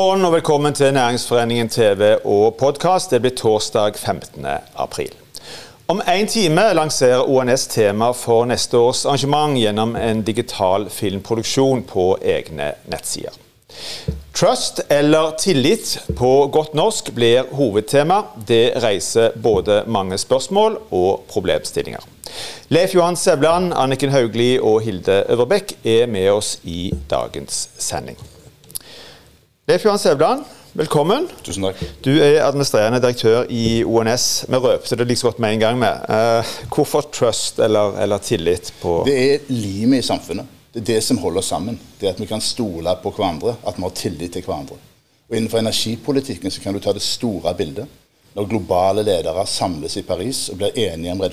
Morgen og velkommen til Næringsforeningen TV og podkast. Det blir torsdag 15. april. Om én time lanserer ONS tema for neste års arrangement gjennom en digital filmproduksjon på egne nettsider. Trust, eller tillit på godt norsk, blir hovedtema. Det reiser både mange spørsmål og problemstillinger. Leif Johan Sevland, Anniken Hauglie og Hilde Øverbekk er med oss i dagens sending. Leif Johan Sevland, velkommen. Tusen takk. Du er administrerende direktør i ONS. Vi røpte det like godt med en gang med. Uh, hvorfor trust eller, eller tillit på Det er limet i samfunnet. Det er det som holder oss sammen. Det er At vi kan stole på hverandre, at vi har tillit til hverandre. Og Innenfor energipolitikken så kan du ta det store bildet. Når globale ledere samles i Paris og blir enige om uh,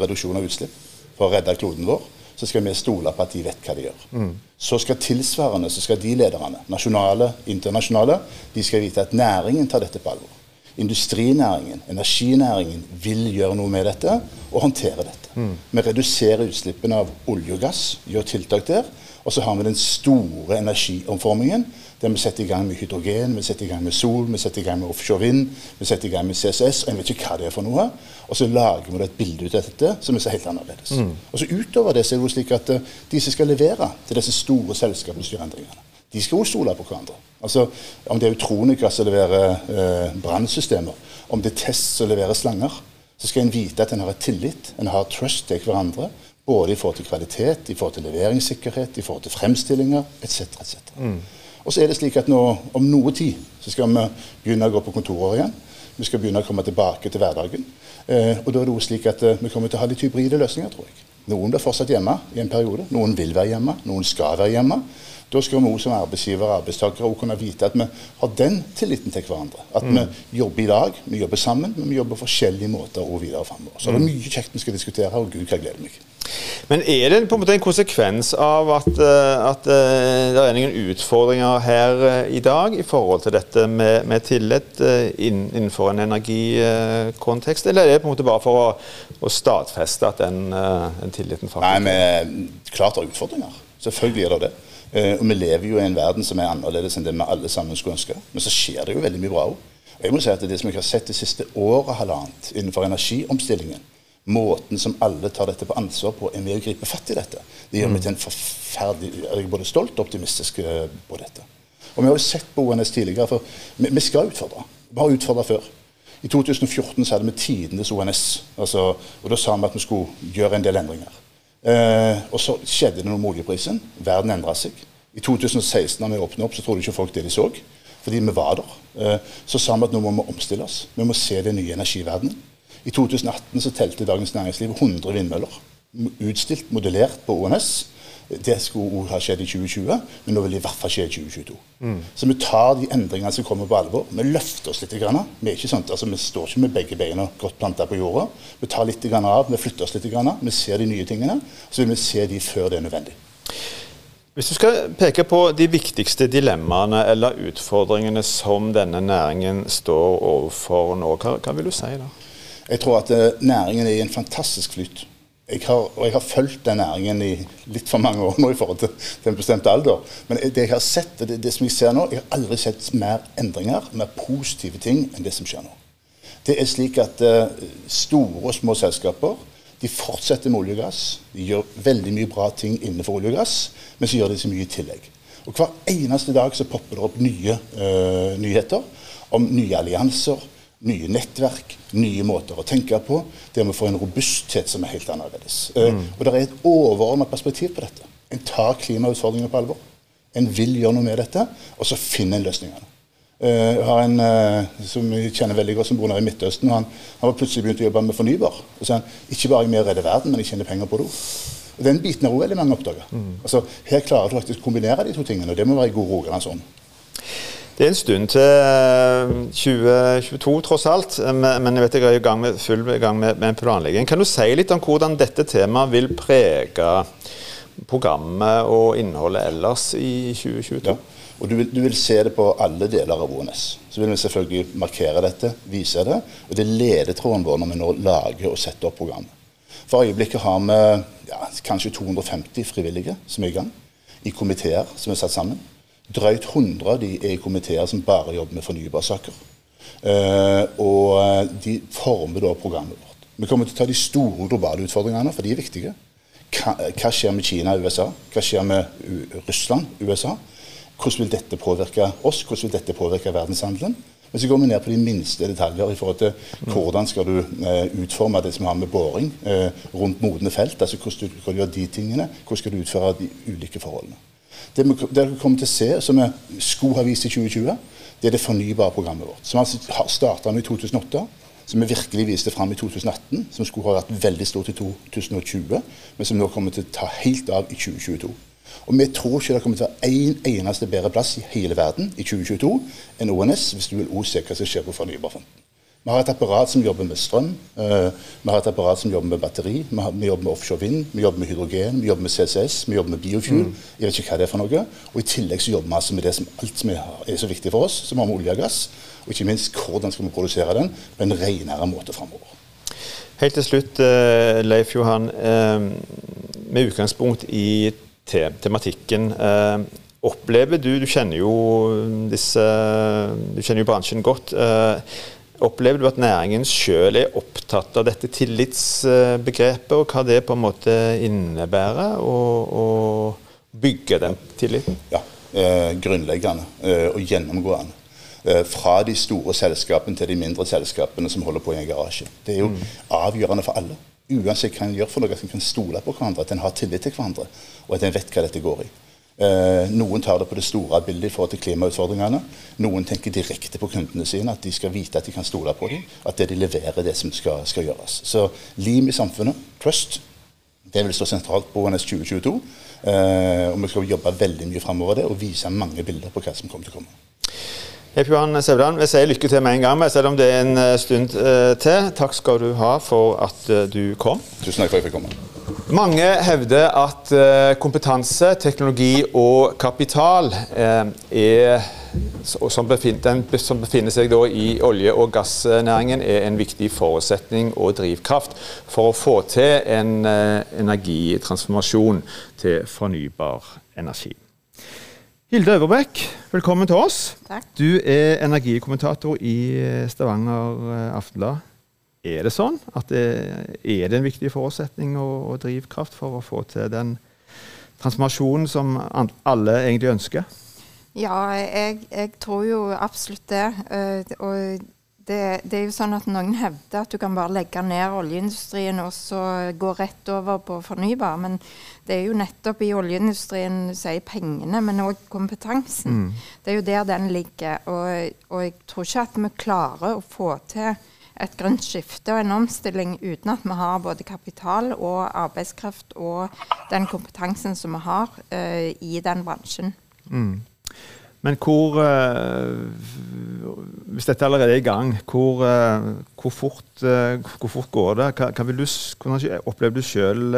reduksjon av utslipp for å redde kloden vår, så skal vi stole på at de vet hva de gjør. Mm. Så skal tilsvarende så skal de lederne, nasjonale, internasjonale, de skal vite at næringen tar dette på alvor. Industrinæringen, energinæringen vil gjøre noe med dette og håndtere dette. Mm. Vi reduserer utslippene av olje og gass, gjør tiltak der. Og så har vi den store energiomformingen der vi setter i gang med hydrogen, vi setter i gang med sol, vi setter i gang med offshore vind, vi setter i gang med CCS, og jeg vet ikke hva det er for noe. Og så lager vi et bilde ut av dette som er så helt annerledes. Mm. Og så Utover det så er det jo slik at uh, de som skal levere til disse store selskapene som gjør endringene, de skal også stole på hverandre. Altså, Om det er Utronica som leverer eh, brannsystemer, om det er Test som leverer slanger, så skal en vite at en har et tillit, en har trust til hverandre. Både i forhold til kvalitet, i forhold til leveringssikkerhet, i forhold til fremstillinger etc. etc. Mm. Og så er det slik at nå, om noe tid så skal vi begynne å gå på kontorer igjen. Vi skal begynne å komme tilbake til hverdagen. Eh, og da er det også slik at eh, vi kommer til å ha litt hybride løsninger, tror jeg. Noen blir fortsatt hjemme i en periode. Noen vil være hjemme. Noen skal være hjemme. Da skal vi som arbeidsgiver og arbeidstakere også kunne vite at vi har den tilliten til hverandre. At mm. vi jobber i lag, vi jobber sammen, men vi jobber på forskjellige måter og videre framover. Så mm. det er mye kjekt vi skal diskutere, og gud, hva jeg gleder meg. Men er det på en måte en konsekvens av at, eh, at eh, det er ingen utfordringer her eh, i dag i forhold til dette med, med tillit innenfor en energikontekst, eller er det på en måte bare for å, å stadfeste at den, den tilliten faktisk Nei, men klart det er utfordringer. Selvfølgelig er det det. Og vi lever jo i en verden som er annerledes enn det vi alle sammen skulle ønske. Men så skjer det jo veldig mye bra òg. Jeg må si at Det som jeg har sett det siste året halvannet innenfor energiomstillingen, måten som alle tar dette på ansvar på, er med å gripe fatt i dette. Det gjør meg til en forferdelig Jeg er både stolt og optimistisk eh, på dette. Og Vi har jo sett på ONS tidligere, for vi, vi skal utfordre. Vi har utfordra før. I 2014 så hadde vi tidenes ONS, altså, og da sa vi at vi skulle gjøre en del endringer. Eh, og så skjedde det noe med oljeprisen. Verden endra seg. I 2016 da vi åpnet opp, så trodde ikke folk det de så, fordi vi var der. Eh, så sa vi at nå må vi omstille oss. Vi må se den nye energiverdenen. I 2018 så telte Dagens Næringsliv 100 vindmøller. Utstilt, modellert på ONS. Det skulle ha skjedd i 2020, men nå vil det i hvert fall skje i 2022. Mm. Så vi tar de endringene som kommer på alvor. Vi løfter oss litt. Grann. Vi, er ikke sånt, altså, vi står ikke med begge beina godt planta på jorda. Vi tar litt av, vi flytter oss litt. Grann. Vi ser de nye tingene. Så vil vi se de før det er nødvendig. Hvis du skal peke på de viktigste dilemmaene eller utfordringene som denne næringen står overfor nå, hva, hva vil du si da? Jeg tror at uh, næringen er i en fantastisk flyt. Jeg har, og jeg har fulgt den næringen i litt for mange år nå i forhold til, til en bestemt alder. Men det jeg har sett, det, det, som jeg ser nå, jeg har aldri sett mer endringer, mer positive ting enn det som skjer nå. Det er slik at uh, store og små selskaper de fortsetter med olje og gass. De gjør veldig mye bra ting innenfor olje og gass, men så gjør de så mye i tillegg. Og Hver eneste dag så popper det opp nye uh, nyheter om nye allianser, nye nettverk, nye måter å tenke på. Der vi får en robusthet som er helt annerledes. Eh, mm. Uh, og det er et overordnet perspektiv på dette. En tar klimautfordringene på alvor. En vil gjøre noe med dette, og så finner en løsningene. Uh, jeg har en uh, som jeg kjenner veldig godt som bor nede i Midtøsten. Han, han var plutselig begynt å jobbe med fornybar. Og så han, Ikke bare er jeg med å redde verden, men jeg tjener penger på det òg. Den biten har òg veldig mange oppdaga. Mm. Altså, her klarer du faktisk å kombinere de to tingene, og det må være i god Rogalandsånd. Det er en stund til 2022, eh, tross alt. Men jeg vet jeg er i gang med, full gang med, med planlegging. Kan du si litt om hvordan dette temaet vil prege programmet og innholdet ellers i 2022? Ja. Og du vil, du vil, se det på alle deler av ONS. Så vil vi selvfølgelig markere dette, vise det. Og det er ledetråden vår når vi nå lager og setter opp programmet. For øyeblikket har vi ja, kanskje 250 frivillige som er i gang. I komiteer som er satt sammen Drøyt 100 av de er komiteer som bare jobber med fornybarsaker. Uh, og de former da programmet vårt. Vi kommer til å ta de store globale utfordringene, for de er viktige. Hva, hva skjer med Kina og USA? Hva skjer med U Russland USA? Hvordan vil dette påvirke oss? Hvordan vil dette påvirke verdenshandelen? Men så går vi ned på de minste detaljer i forhold til hvordan skal du eh, utforme det som har med boring eh, rundt modne felt. altså Hvordan du kan gjøre de tingene. Hvordan skal du utføre de ulike forholdene. Det det kommer til å se, som vi skulle ha vist i 2020, det er det fornybare programmet vårt. Som altså starta med i 2008 som vi virkelig viste fram i 2018, som skulle ha vært veldig stort i 2020, men som nå kommer til å ta helt av i 2022. Og vi tror ikke det kommer til å være én en eneste bedre plass i hele verden i 2022 enn ONS, hvis du vil se hva som skjer på fornybarfronten. Vi har et apparat som jobber med strøm, uh, vi har et apparat som jobber med batteri, vi, har, vi, jobber med offshore vind, vi jobber med hydrogen, vi jobber med CCS, vi jobber med biofuel. Mm. Jeg vet ikke hva det er for noe. Og i tillegg så jobber vi altså med det som alt som er så viktig for oss, som har med olje og gass. Og ikke minst hvordan skal vi produsere den på en renere måte framover. Helt til slutt, uh, Leif Johan. Uh, med utgangspunkt i te tematikken. Opplever du Du kjenner jo disse Du kjenner jo bransjen godt. Opplever du at næringen sjøl er opptatt av dette tillitsbegrepet, og hva det på en måte innebærer, å bygge den tilliten? Ja, eh, grunnleggende eh, og gjennomgående. Eh, fra de store selskapene til de mindre selskapene som holder på i en garasje. Det er jo mm. avgjørende for alle. Uansett hva en gjør for noe, at en kan stole på hverandre, at en har tillit til hverandre, og at en vet hva dette går i. Eh, noen tar det på det store bildet i forhold til klimautfordringene. Noen tenker direkte på kundene sine, at de skal vite at de kan stole på dem. At det de leverer, det som skal, skal gjøres. Så lim i samfunnet, trust, det vil stå sentralt på ONS 2022. Eh, og vi skal jobbe veldig mye framover det og vise mange bilder på hva som kommer til å komme. Hei, Johan Sevland. Vi sier lykke til med en gang, selv om det er en eh, stund til. Takk skal du ha for at du kom. Tusen takk for at jeg fikk komme. Mange hevder at eh, kompetanse, teknologi og kapital eh, er, som, befinner, som befinner seg i olje- og gassnæringen, er en viktig forutsetning og drivkraft for å få til en eh, energitransformasjon til fornybar energi. Hilde Øverbekk, velkommen til oss. Takk. Du er energikommentator i Stavanger Aftenblad. Er det sånn at det er det en viktig forutsetning og, og drivkraft for å få til den transformasjonen som alle egentlig ønsker? Ja, jeg, jeg tror jo absolutt det. Uh, og det, det, er jo sånn at Noen hevder at du kan bare legge ned oljeindustrien og så gå rett over på fornybar. Men det er jo nettopp i oljeindustrien du sier pengene, men òg kompetansen. Mm. Det er jo der den ligger. Og, og jeg tror ikke at vi klarer å få til et grønt skifte og en omstilling uten at vi har både kapital og arbeidskraft og den kompetansen som vi har uh, i den bransjen. Mm. Men hvor uh, Hvis dette allerede er i gang, hvor, uh, hvor, fort, hvor fort, går det? Hva, hva du, hvordan opplever du selv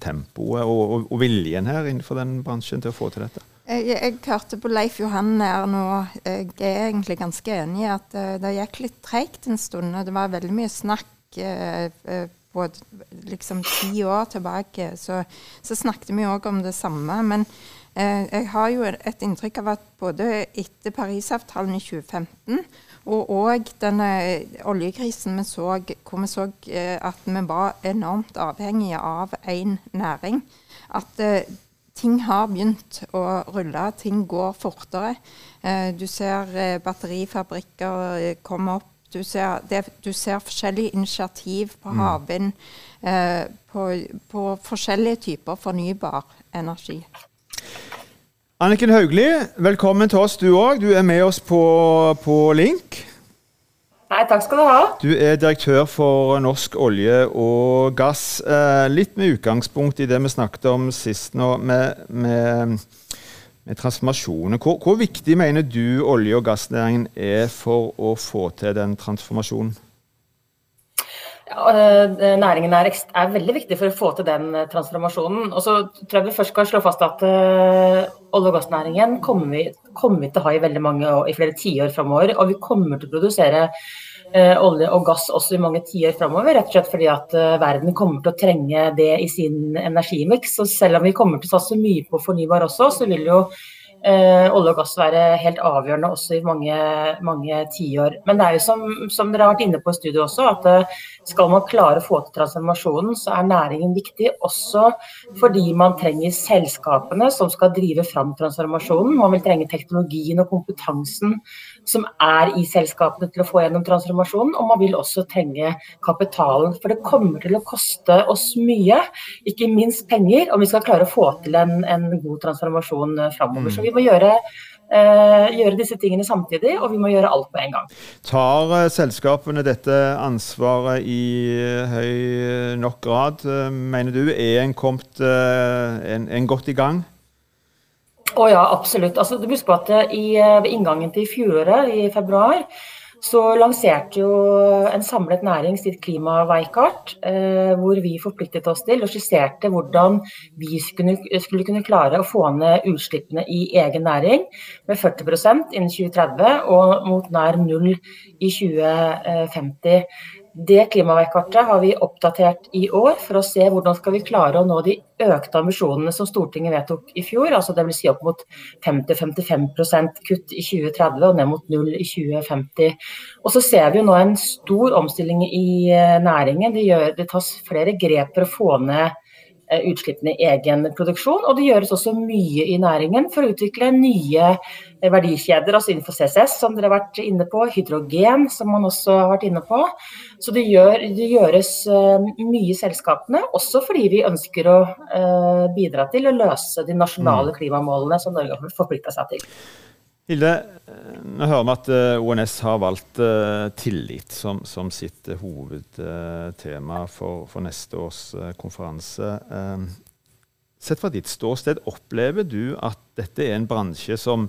tempoet og, og, og viljen her innenfor den bransjen til å få til dette? Jeg, jeg, hørte på Leif Johan her nå. Jeg er egentlig ganske enig i at uh, det gikk litt treigt en stund. og Det var veldig mye snakk uh, på liksom ti år tilbake. Så, så snakket vi òg om det samme. Men jeg har jo et inntrykk av at både etter Parisavtalen i 2015 og òg denne oljekrisen vi så, hvor vi så at vi var enormt avhengige av én næring, at ting har begynt å rulle, ting går fortere. Eh, du ser eh, batterifabrikker eh, komme opp. Du ser, det, du ser forskjellige initiativ på mm. havvind, på, på, forskjellige typer fornybar energi. Anniken Hauglie, velkommen til oss du òg. Du er med oss på, på link. Nei, takk skal du ha. Du er direktør for Norsk olje og gass. Eh, litt med utgangspunkt i det vi snakket om sist nå, med, med, med transformasjoner. Hvor, hvor, viktig mener du olje- og gassnæringen er for å få til den transformasjonen? Eh, næringen er, er, veldig viktig for å få til den eh, transformasjonen. Og så tror jeg vi først skal slå fast at uh, olje- og gassnæringen kommer vi, kommer vi, til å ha i veldig mange år, i flere tiår framover. Og vi kommer til å produsere uh, olje og gass også i mange tiår framover. Rett og slett fordi at uh, verden kommer til å trenge det i sin energimiks. Og selv om vi kommer til å satse mye på fornybar også, så vil jo olje og gass være helt avgjørende også i mange, mange tiår. Men det er jo som, som, dere har vært inne på i studio også, at eh, skal man klare å få til transformasjonen, så er næringen viktig. Også fordi man trenger selskapene som skal drive fram transformasjonen. Man vil trenge teknologien og kompetansen som er i selskapene til å få gjennom transformasjonen. Og man vil også trenge kapitalen. For det kommer til å koste oss mye, ikke minst penger, om vi skal klare å få til en, en god transformasjon eh, framover. Så vi må gjøre Eh, gjøre disse tingene samtidig, og vi må gjøre alt på en gang. Tar eh, selskapene dette ansvaret i eh, høy nok grad, mener du? Er en kommet en, en godt i gang? Å ja, absolutt. Altså, du husker på at i, eh, ved inngangen til fjoråret, i februar, så lanserte jo en samlet næring sitt klimaveikart, eh, hvor vi forpliktet oss til og skisserte hvordan vi skulle, skulle, kunne klare å få ned utslippene i egen næring med 40% innen 2030 og mot nær null i 2050. Det klimaveikkartet har vi oppdatert i år for å se hvordan skal vi klare å nå de økte ambisjonene som Stortinget vedtok i fjor. altså Dvs. Si opp mot 50-55% kutt i 2030 og ned mot null i 2050. Og så ser vi jo nå en stor omstilling i eh, næringen. Det, gjør, det tas flere grep for å få ned utslippene i egen produksjon. Og det gjøres også mye i næringen for å utvikle nye eh, verdikjeder, altså innenfor CCS, som dere har vært inne på, hydrogen, som man også har vært inne på. Så det, gjør, det gjøres eh, mye i selskapene, også fordi vi ønsker å bidra til å løse de nasjonale mm. klimamålene som Norge har forplikta seg til. Hilde, nå hører vi at eh, ONS har valgt uh, tillit som, som sitt uh, hovedtema for, for, neste års konferanse. sett fra ditt ståsted, opplever du at dette er en bransje som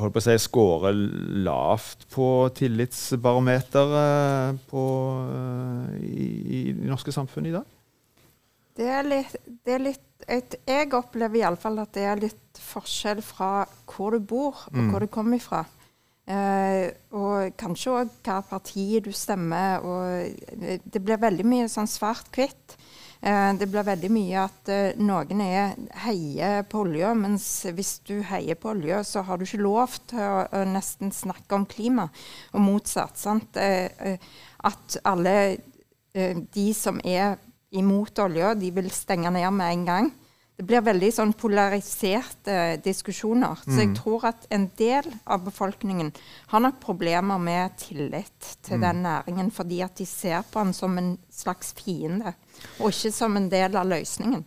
holdt på å si, scorer lavt på tillitsbarometeret i, i det norske samfunnet i dag? Det er litt, det er litt et, Jeg opplever iallfall at det er litt forskjell fra hvor du bor, og mm. hvor du kommer fra. Eh, og kanskje òg hva parti du stemmer. og Det blir veldig mye sånn svart-hvitt. Eh, det blir veldig mye at eh, noen er, heier på olja, mens hvis du heier på olja, så har du ikke lov til å, å nesten snakke om klima, og motsatt. sant? Eh, eh, at alle de som er imot olja, de vil stenge ned med en gang. Det blir veldig sånn polariserte diskusjoner. Så jeg mm. tror at en del av befolkningen har nok problemer med tillit til mm. den næringen, fordi at de ser på den som en slags fiende, og ikke som en del av løsningen.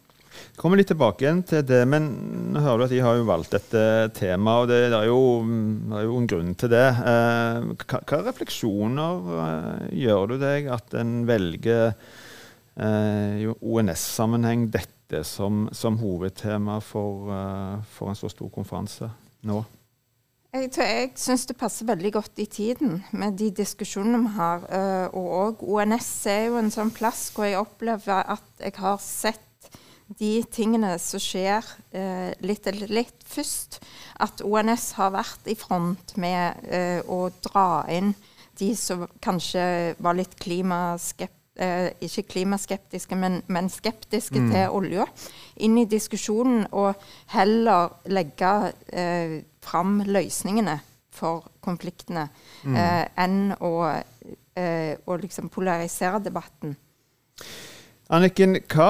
Kommer litt tilbake igjen til det, men nå hører du at de har jo valgt dette temaet, og det, det, er, jo, det er, jo, en grunn til det. Eh, hva, hva refleksjoner eh, gjør du deg at en velger Eh, i ONS-sammenheng dette som, som hovedtema for, uh, for, en så stor konferanse nå? Jeg, jeg syns det passer veldig godt i tiden med de diskusjonene vi har. Uh, og ONS er jo en sånn plass hvor jeg opplever at jeg har sett de tingene som skjer uh, litt eller litt først. At ONS har vært i front med å dra inn de som kanskje var litt klimaskeptiske eh, ikke klimaskeptiske, men, men skeptiske mm. til olja, inn i diskusjonen og heller legge eh, fram løsningene for konfliktene mm. eh, enn å, eh, å liksom polarisere debatten. Anniken, hva,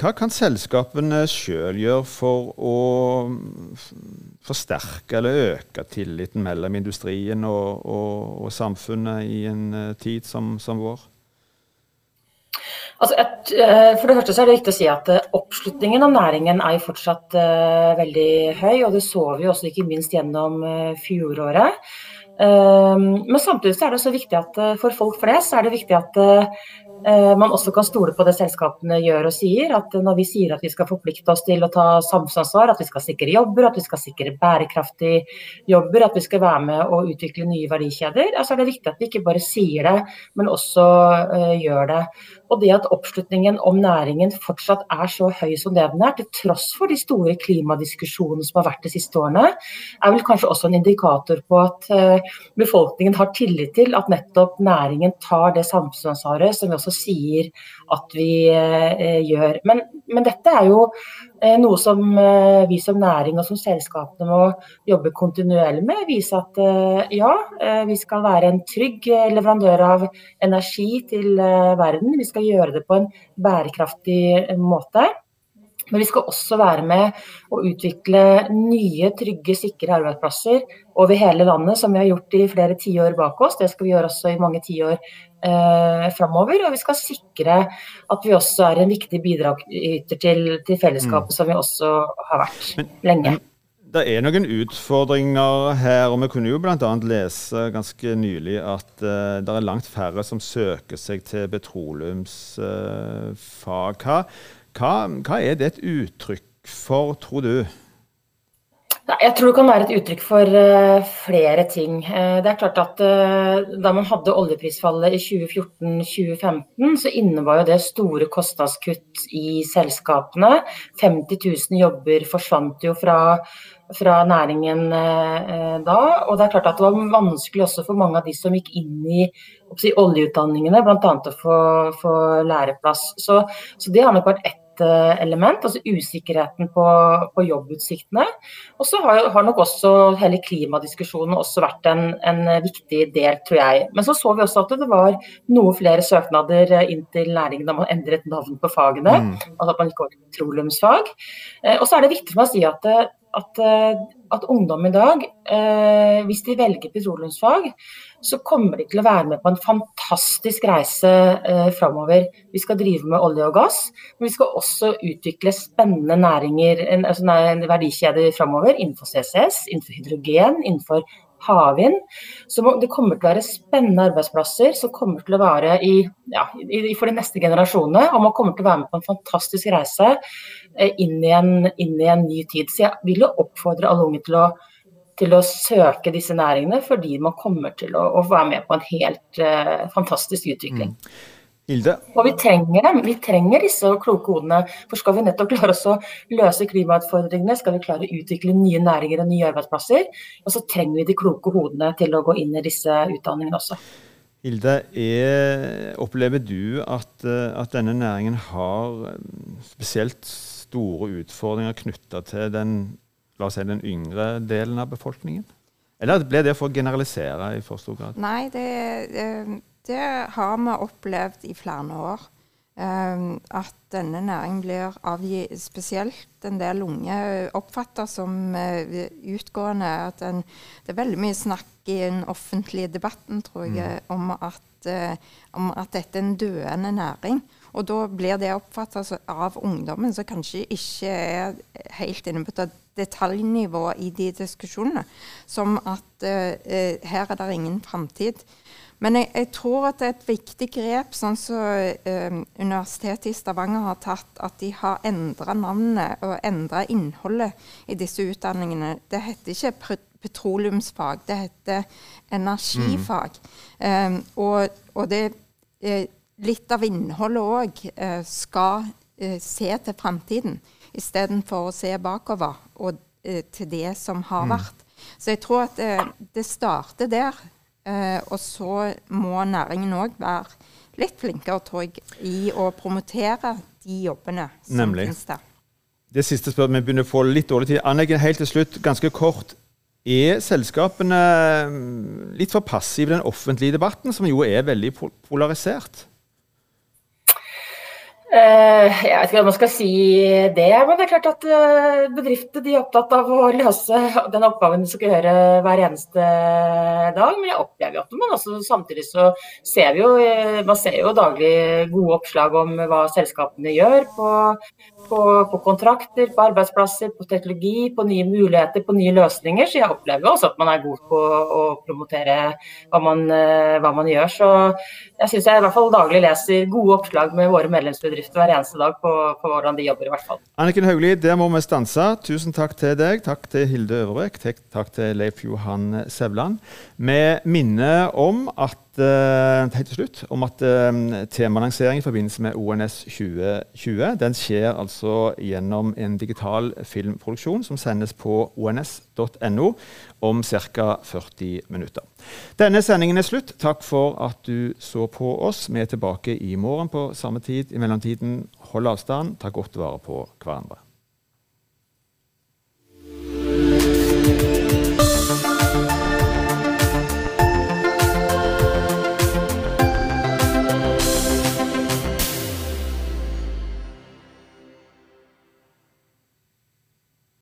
hva, kan selskapene sjøl gjøre for å forsterke eller øke tilliten mellom industrien og, og, og samfunnet i en eh, tid som, som vår? Altså eh, for det første så er det viktig å si at eh, Oppslutningen om næringen er jo fortsatt veldig høy, og det så vi også ikke minst gjennom fjoråret. Men samtidig så er det også viktig at for folk flest så er det viktig at Eh, man også kan stole på det selskapene gjør og sier. At når vi sier at vi skal forplikte oss til å ta samfunnsansvar, at vi skal sikre jobber, at vi skal sikre bærekraftige jobber, at vi skal være med å utvikle nye verdikjeder, så er det viktig at vi ikke bare sier det, men også uh, gjør det. Og det at oppslutningen om næringen fortsatt er så høy som det den er, til tross for de store klimadiskusjonene som har vært de siste årene, er vel kanskje også en indikator på at uh, befolkningen har tillit til at nettopp næringen tar det samfunnsansvaret som vi også sier at vi uh, gjør. Men, men, dette er jo Eh, noe som eh, vi som næring og som selskapene må jobbe kontinuerlig med. Vise at ja, vi skal være en trygg leverandør av energi til verden. Vi skal gjøre det på en bærekraftig måte. Men vi skal også være med å utvikle nye, trygge, sikre arbeidsplasser over hele landet, som vi har gjort i flere tiår bak oss. Det skal vi gjøre også i mange tiår eh, framover. Og vi skal sikre at vi også er en viktig bidragsyter til, til fellesskapet, mm. som vi også har vært men, lenge. Men det er noen utfordringer her, og vi kunne jo bl.a. lese ganske nylig at eh, det er langt færre som søker seg til petroleumsfag. Eh, hva, hva, hva er det et uttrykk for, tror du? Jeg tror det kan være et uttrykk for uh, flere ting. Uh, det er klart at uh, Da man hadde oljeprisfallet i 2014-2015, så innebar jo det store kostnadskutt i selskapene. 50 000 jobber forsvant jo fra, fra næringen da. Og det er klart at det var vanskelig også for mange av de som gikk inn i si, oljeutdanningene, bl.a. å få, få læreplass. Så, så det har nok vært ett element, altså usikkerheten på, på jobbutsiktene. Og så har, har, nok også hele klimadiskusjonen også vært en, en, viktig del, tror jeg. Men så så vi også at det var noe flere søknader inn til næringen da man endret navn på fagene. Mm. Altså at man ikke går til petroleumsfag. Eh, og så er det viktig for meg å si at, at, at ungdom i dag, eh, hvis de velger petroleumsfag, så kommer de til å være med på en fantastisk reise eh, framover. Vi skal drive med olje og gass, men vi skal også utvikle spennende næringer, en, altså en verdikjede framover innenfor CCS, innenfor hydrogen, innenfor havvind. Så det kommer til å være spennende arbeidsplasser som kommer til å være i, ja, for de neste generasjonene. Og man kommer til å være med på en fantastisk reise eh, inn i en, inn i en ny tid. Så jeg vil jo oppfordre alle unge til å til å søke disse næringene, fordi man kommer til å, å være med på en helt uh, fantastisk utvikling. Mm. Hilde? Og vi trenger dem. Vi trenger disse kloke hodene. For skal vi nettopp klare å løse klimautfordringene, skal vi klare å utvikle nye næringer og nye arbeidsplasser, og så trenger vi de kloke hodene til å gå inn i disse utdanningene også. Hilde, er, opplever du at, eh, at, denne næringen har eh, spesielt store utfordringer knytta til den la oss si, den yngre delen av befolkningen? Eller ble det for å generalisere i for stor grad? Nei, det, eh, det har vi opplevd i flere år. Um, at denne næringen blir avgitt, spesielt en del unge oppfatter som uh, utgående. At en, det er veldig mye snakk i den offentlige debatten, tror jeg, mm. om, at, uh, om, at, dette er en døende næring. Og da blir det oppfatta av ungdommen, som kanskje ikke er helt inne på det detaljnivå i de diskusjonene, som at uh, her er det ingen framtid. Men jeg, jeg, tror at det er et viktig grep, sånn som uh, Universitetet i Stavanger har tatt, at de har endra navnet og endra innholdet i disse utdanningene. Det heter ikke petroleumsfag, det heter energifag. Mm. Um, og, og det, eh, litt av innholdet òg eh, skal se til framtiden istedenfor å se bakover og eh, til det som har mm. vært. Så jeg tror at eh, det starter der. Eh, og så må næringen òg være litt flinkere, tror jeg, i å promotere de jobbene som Nemlig. finnes der. Det siste spørsmålet, Vi begynner å få litt dårlig tid. Anniken, helt til slutt, ganske kort. Er selskapene mm, litt for passive i den offentlige debatten, som jo er veldig polarisert? Uh, jeg vet ikke om man skal si det, men det er klart at bedrifter de er opptatt av å løse den oppgaven de skal gjøre hver eneste dag. Men jeg opplever jo at man også samtidig så ser vi jo uh, man ser jo daglig gode oppslag om hva selskapene gjør på, på, på, kontrakter, på arbeidsplasser, på teknologi, på nye muligheter, på nye løsninger. Så jeg opplever også at man er god på å promotere hva man, hva man gjør. Så jeg syns jeg i hvert fall daglig leser gode oppslag med våre medlemsbedrifter bedrift hver eneste dag på, på, hvordan de jobber, i hvert fall. Anniken Hauglie, der må vi stanse. Tusen takk til deg. Takk til Hilde Øvrebekk. Takk til Leif Johan Sevland. Vi minner om at uh, helt til slutt, om at uh, temalansering i forbindelse med ONS 2020 den skjer altså gjennom en digital filmproduksjon som sendes på ons.no om ca. 40 minutter. Denne sendingen er slutt. Takk for at du så på oss. Vi er tilbake i morgen på samme tid. I mellomtiden, hold avstand, ta godt vare på hverandre.